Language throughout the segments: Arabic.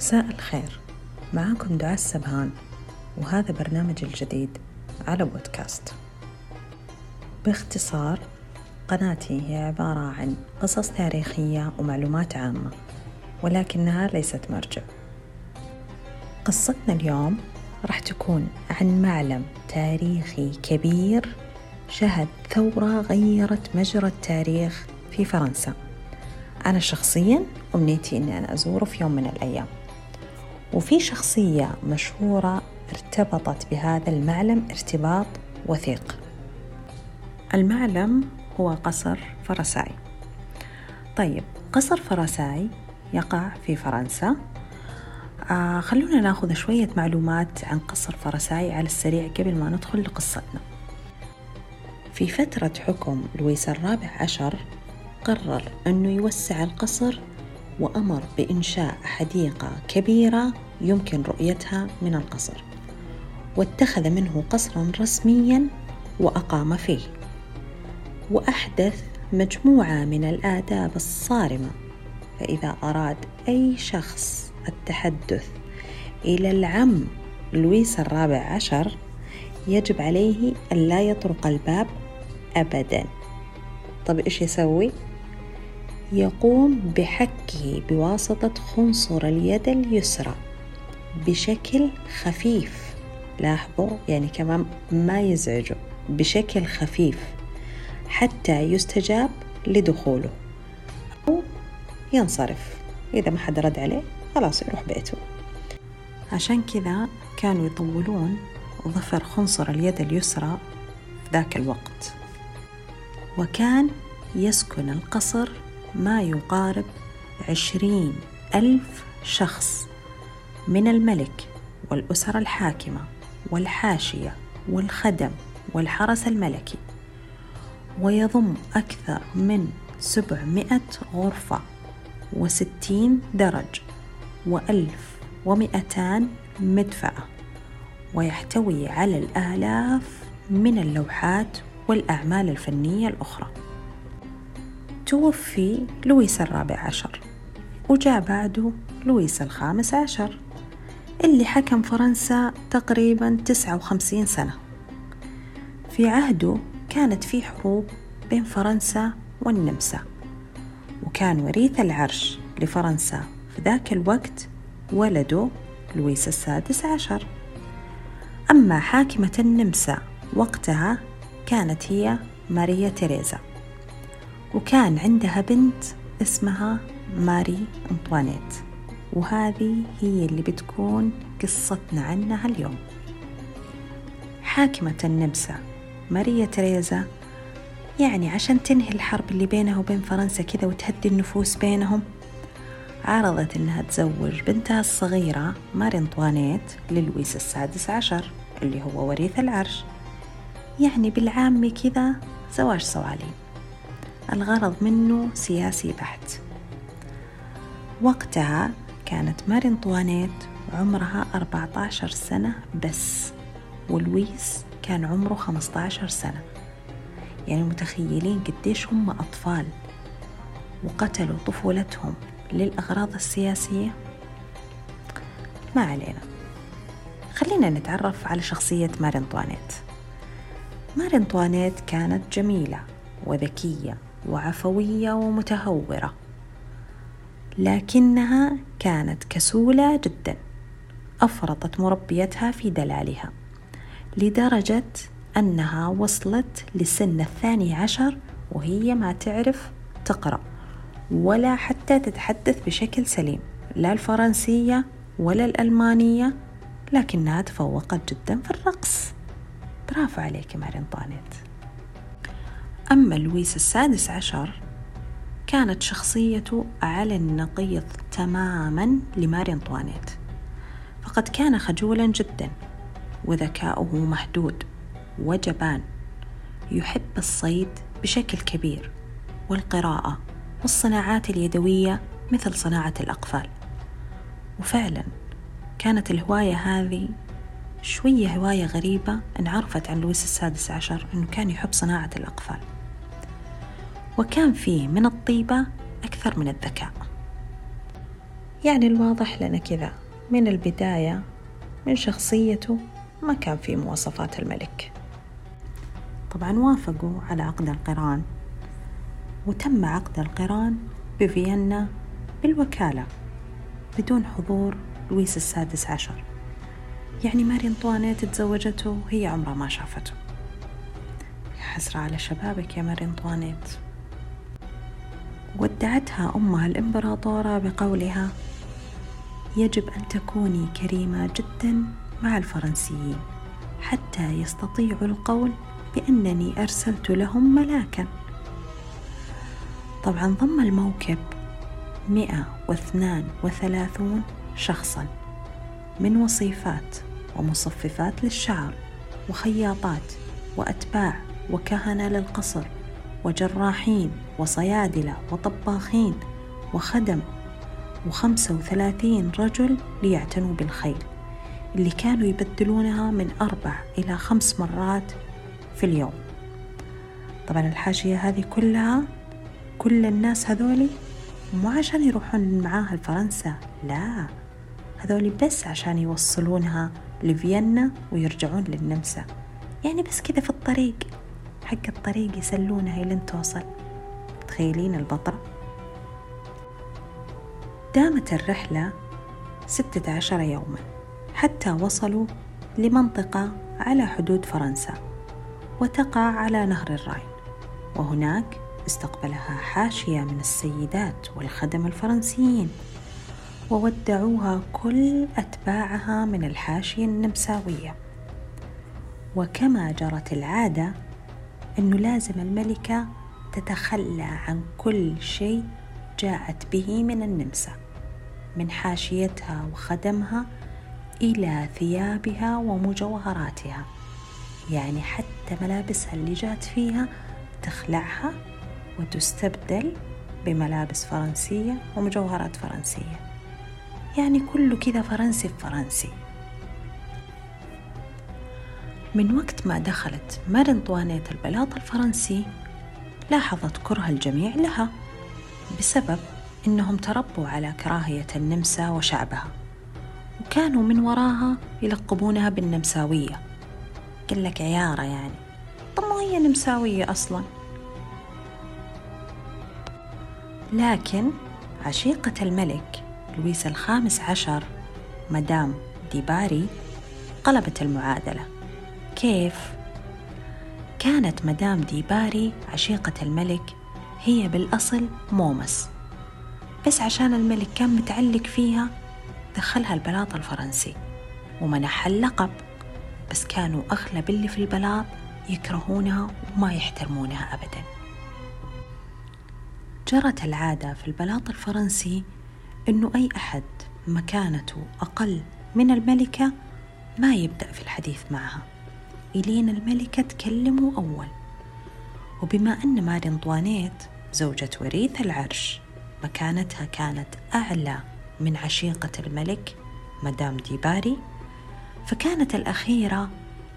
مساء الخير. معاكم دعاء السبهان وهذا برنامج الجديد على بودكاست. باختصار قناتي هي عبارة عن قصص تاريخية ومعلومات عامة ولكنها ليست مرجع. قصتنا اليوم راح تكون عن معلم تاريخي كبير شهد ثورة غيرت مجرى التاريخ في فرنسا. أنا شخصيا أمنيتي أني أنا أزوره في يوم من الأيام. وفي شخصية مشهورة ارتبطت بهذا المعلم ارتباط وثيق. المعلم هو قصر فرساي. طيب قصر فرساي يقع في فرنسا. آه خلونا ناخذ شوية معلومات عن قصر فرساي على السريع قبل ما ندخل لقصتنا. في فترة حكم لويس الرابع عشر قرر أنه يوسع القصر وأمر بإنشاء حديقة كبيرة يمكن رؤيتها من القصر. واتخذ منه قصرا رسميا وأقام فيه. وأحدث مجموعة من الآداب الصارمة. فإذا أراد أي شخص التحدث إلى العم لويس الرابع عشر يجب عليه أن لا يطرق الباب أبدا. طب إيش يسوي؟ يقوم بحكه بواسطة خنصر اليد اليسرى بشكل خفيف. لاحظوا يعني كمان ما يزعجه بشكل خفيف حتى يستجاب لدخوله أو ينصرف. إذا ما حد رد عليه خلاص يروح بيته. عشان كذا كانوا يطولون ظفر خنصر اليد اليسرى في ذاك الوقت. وكان يسكن القصر ما يقارب عشرين ألف شخص من الملك والأسرة الحاكمة والحاشية والخدم والحرس الملكي. ويضم أكثر من سبعمائة غرفة وستين درج وألف ومئتان مدفأة ويحتوي على الآلاف من اللوحات والأعمال الفنية الأخرى. توفي لويس الرابع عشر وجاء بعده لويس الخامس عشر اللي حكم فرنسا تقريبا تسعة وخمسين سنة. في عهده كانت في حروب بين فرنسا والنمسا وكان وريث العرش لفرنسا في ذاك الوقت ولده لويس السادس عشر. أما حاكمة النمسا وقتها كانت هي ماريا تيريزا. وكان عندها بنت اسمها ماري أنطوانيت. وهذه هي اللي بتكون قصتنا عنها اليوم. حاكمة النمسا ماريا تريزا يعني عشان تنهي الحرب اللي بينها وبين فرنسا كذا وتهدي النفوس بينهم عرضت إنها تزوج بنتها الصغيرة ماري أنطوانيت للويس السادس عشر اللي هو وريث العرش. يعني بالعامي كذا زواج صوالين الغرض منه سياسي بحت. وقتها كانت ماري أنطوانيت عمرها 14 سنة بس ولويس كان عمره 15 سنة. يعني متخيلين قديش هم أطفال. وقتلوا طفولتهم للأغراض السياسية؟ ما علينا. خلينا نتعرف على شخصية ماري أنطوانيت ماري أنطوانيت كانت جميلة وذكية وعفوية ومتهورة لكنها كانت كسولة جدا أفرطت مربيتها في دلالها لدرجة أنها وصلت لسن الثاني عشر وهي ما تعرف تقرأ ولا حتى تتحدث بشكل سليم لا الفرنسية ولا الألمانية لكنها تفوقت جدا في الرقص. برافو عليك مارين طانيت أما لويس السادس عشر كانت شخصيته على النقيض تماما لماري أنطوانيت. فقد كان خجولا جدا وذكاؤه محدود وجبان. يحب الصيد بشكل كبير والقراءة والصناعات اليدوية مثل صناعة الأقفال. وفعلا كانت الهواية هذه شوية هواية غريبة انعرفت عن لويس السادس عشر أنه كان يحب صناعة الأقفال. وكان فيه من الطيبة أكثر من الذكاء. يعني الواضح لنا كذا من البداية من شخصيته ما كان في مواصفات الملك. طبعا وافقوا على عقد القران. وتم عقد القران بفيينا بالوكالة بدون حضور لويس السادس عشر. يعني ماري انطوانيت تزوجته وهي عمرها ما شافته. يا حسرة على شبابك يا ماري انطوانيت ودعتها أمها الإمبراطورة بقولها يجب أن تكوني كريمة جدا مع الفرنسيين حتى يستطيعوا القول بأنني أرسلت لهم ملاكا. طبعا ضم الموكب مئة واثنان وثلاثون شخصا من وصيفات ومصففات للشعر وخياطات وأتباع وكهنة للقصر. وجراحين وصيادلة وطباخين وخدم وخمسة وثلاثين رجل ليعتنوا بالخيل اللي كانوا يبدلونها من أربع إلى خمس مرات في اليوم. طبعا الحاشية هذه كلها كل الناس هذولي مو عشان يروحون معاها لفرنسا لا هذولي بس عشان يوصلونها لفيينا ويرجعون للنمسا. يعني بس كذا في الطريق. حق الطريق يسلونها لين توصل. تخيلين البطرة دامت الرحلة ستة عشر يوما. حتى وصلوا لمنطقة على حدود فرنسا وتقع على نهر الراين. وهناك استقبلها حاشية من السيدات والخدم الفرنسيين وودعوها كل أتباعها من الحاشية النمساوية. وكما جرت العادة أنه لازم الملكة تتخلى عن كل شيء جاءت به من النمسا من حاشيتها وخدمها إلى ثيابها ومجوهراتها. يعني حتى ملابسها اللي جات فيها تخلعها وتستبدل بملابس فرنسية ومجوهرات فرنسية. يعني كله كذا فرنسي بفرنسي من وقت ما دخلت ماري انطوانيت البلاط الفرنسي لاحظت كره الجميع لها بسبب إنهم تربوا على كراهية النمسا وشعبها وكانوا من وراها يلقبونها بالنمساوية. قال لك عيارة يعني. طب ما هي نمساوية أصلا؟ لكن عشيقة الملك لويس الخامس عشر مدام ديباري قلبت المعادلة. كيف؟ كانت مدام ديباري عشيقة الملك هي بالأصل مومس. بس عشان الملك كان متعلق فيها دخلها البلاط الفرنسي ومنحها اللقب. بس كانوا أغلب اللي في البلاط يكرهونها وما يحترمونها أبدا. جرت العادة في البلاط الفرنسي أنه أي أحد مكانته أقل من الملكة ما يبدأ في الحديث معها. إلين الملكة تكلمه أول. وبما أن ماري أنطوانيت زوجة وريث العرش مكانتها كانت أعلى من عشيقة الملك مدام ديباري فكانت الأخيرة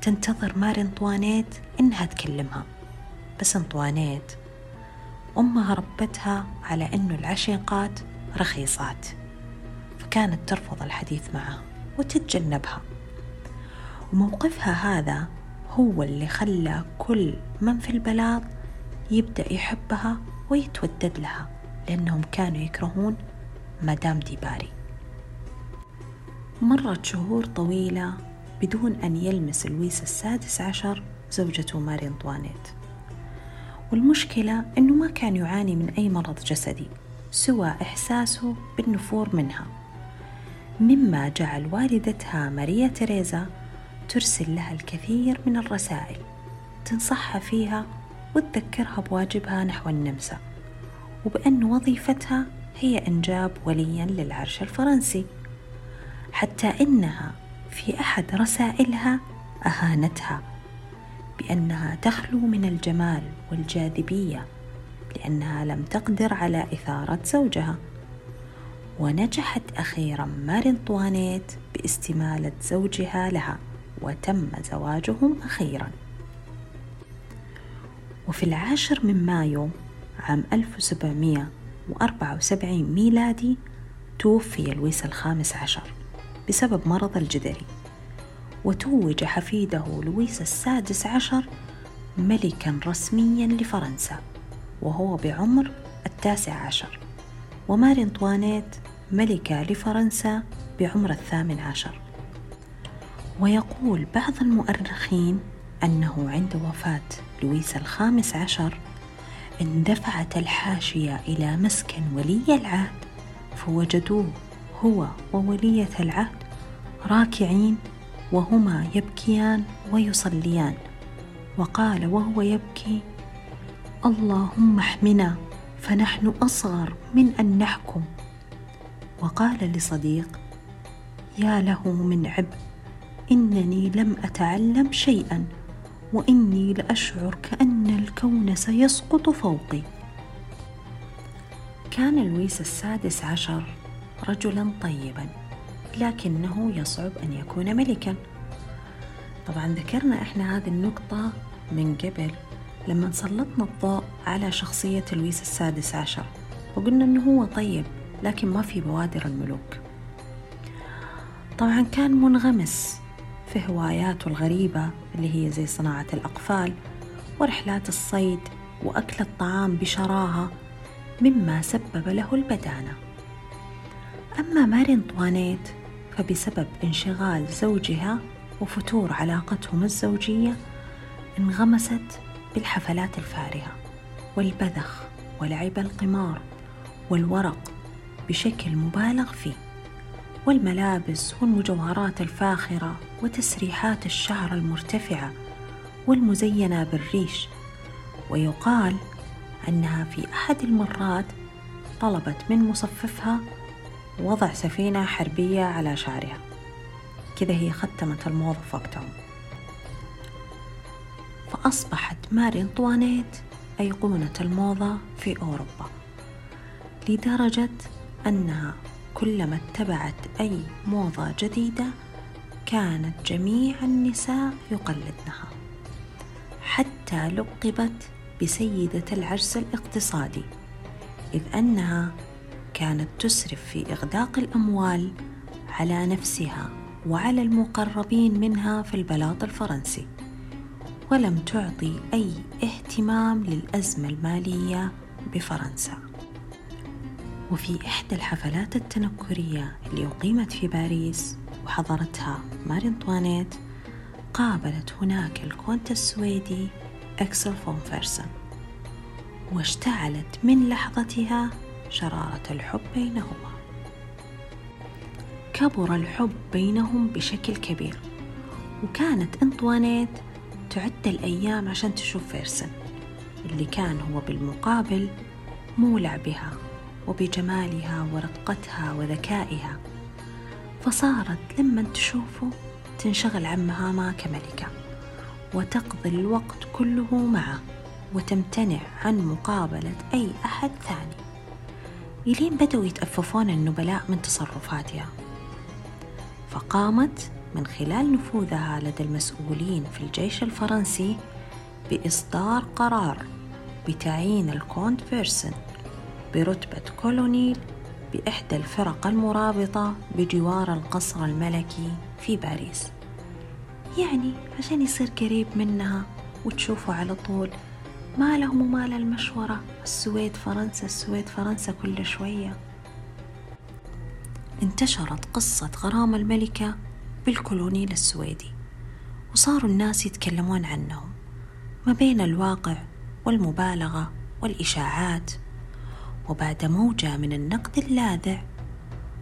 تنتظر ماري أنطوانيت إنها تكلمها. بس أنطوانيت أمها ربتها على إنه العشيقات رخيصات فكانت ترفض الحديث معها وتتجنبها. وموقفها هذا هو اللي خلى كل من في البلاط يبدأ يحبها ويتودد لها لأنهم كانوا يكرهون مدام ديباري. مرت شهور طويلة بدون أن يلمس لويس السادس عشر زوجته ماري أنطوانيت. والمشكلة أنه ما كان يعاني من أي مرض جسدي سوى إحساسه بالنفور منها. مما جعل والدتها ماريا تريزا ترسل لها الكثير من الرسائل تنصحها فيها وتذكرها بواجبها نحو النمسا. وبأن وظيفتها هي إنجاب وليا للعرش الفرنسي. حتى إنها في أحد رسائلها أهانتها بأنها تخلو من الجمال والجاذبية لأنها لم تقدر على إثارة زوجها. ونجحت أخيرا ماري طوانيت باستمالة زوجها لها. وتم زواجهم أخيرا. وفي العاشر من مايو عام 1774 ميلادي توفي لويس الخامس عشر بسبب مرض الجدري. وتوج حفيده لويس السادس عشر ملكا رسميا لفرنسا وهو بعمر التاسع عشر. وماري أنطوانيت ملكة لفرنسا بعمر الثامن عشر. ويقول بعض المؤرخين أنه عند وفاة لويس الخامس عشر اندفعت الحاشية إلى مسكن ولي العهد فوجدوه هو وولية العهد راكعين وهما يبكيان ويصليان. وقال وهو يبكي اللهم احمنا فنحن أصغر من أن نحكم. وقال لصديق يا له من عبء إنني لم أتعلم شيئا وإني لأشعر كأن الكون سيسقط فوقي. كان لويس السادس عشر رجلا طيبا لكنه يصعب أن يكون ملكا. طبعا ذكرنا إحنا هذه النقطة من قبل لما سلطنا الضوء على شخصية لويس السادس عشر وقلنا إنه هو طيب لكن ما في بوادر الملوك. طبعا كان منغمس في هواياته الغريبة اللي هي زي صناعة الأقفال ورحلات الصيد وأكل الطعام بشراهة مما سبب له البدانة. أما ماري أنطوانيت فبسبب انشغال زوجها وفتور علاقتهم الزوجية انغمست بالحفلات الفارهة والبذخ ولعب القمار والورق بشكل مبالغ فيه والملابس والمجوهرات الفاخرة وتسريحات الشعر المرتفعة والمزينة بالريش ويقال أنها في أحد المرات طلبت من مصففها وضع سفينة حربية على شعرها. كذا هي ختمت الموظف وقتهم. فأصبحت ماري أنطوانيت أيقونة الموضة في أوروبا لدرجة أنها كلما اتبعت أي موضة جديدة كانت جميع النساء يقلدنها حتى لقبت بسيدة العجز الاقتصادي إذ أنها كانت تسرف في إغداق الأموال على نفسها وعلى المقربين منها في البلاط الفرنسي ولم تعطي أي اهتمام للأزمة المالية بفرنسا. وفي إحدى الحفلات التنكرية اللي أقيمت في باريس وحضرتها ماري أنطوانيت قابلت هناك الكونت السويدي أكسل فون فيرسن واشتعلت من لحظتها شرارة الحب بينهما. كبر الحب بينهم بشكل كبير وكانت أنطوانيت تعد الأيام عشان تشوف فيرسن اللي كان هو بالمقابل مولع بها وبجمالها ورقتها وذكائها. فصارت لما تشوفه تنشغل عن مهامها كملكة وتقضي الوقت كله معه وتمتنع عن مقابلة أي أحد ثاني. إلين بدأوا يتأففون النبلاء من تصرفاتها. فقامت من خلال نفوذها لدى المسؤولين في الجيش الفرنسي بإصدار قرار بتعيين الكونت فيرسن برتبة كولونيل بإحدى الفرق المرابطة بجوار القصر الملكي في باريس. يعني عشان يصير قريب منها وتشوفه على طول. ما لهم ومال المشورة السويد فرنسا السويد فرنسا كل شوية. انتشرت قصة غرام الملكة بالكولونيل السويدي. وصاروا الناس يتكلمون عنهم. ما بين الواقع والمبالغة والإشاعات. وبعد موجة من النقد اللاذع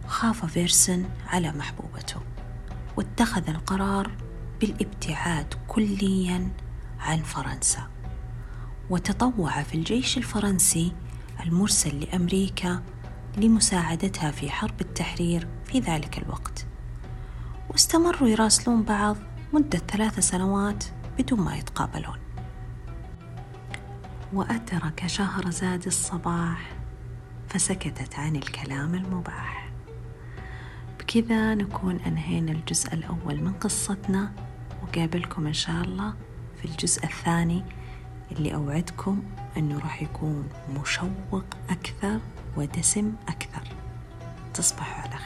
خاف فيرسن على محبوبته واتخذ القرار بالابتعاد كليا عن فرنسا. وتطوع في الجيش الفرنسي المرسل لأمريكا لمساعدتها في حرب التحرير في ذلك الوقت. واستمروا يراسلون بعض مدة ثلاث سنوات بدون ما يتقابلون. وأدرك شهرزاد الصباح فسكتت عن الكلام المباح. بكذا نكون أنهينا الجزء الأول من قصتنا وقابلكم إن شاء الله في الجزء الثاني اللي أوعدكم أنه راح يكون مشوق أكثر ودسم أكثر. تصبحوا على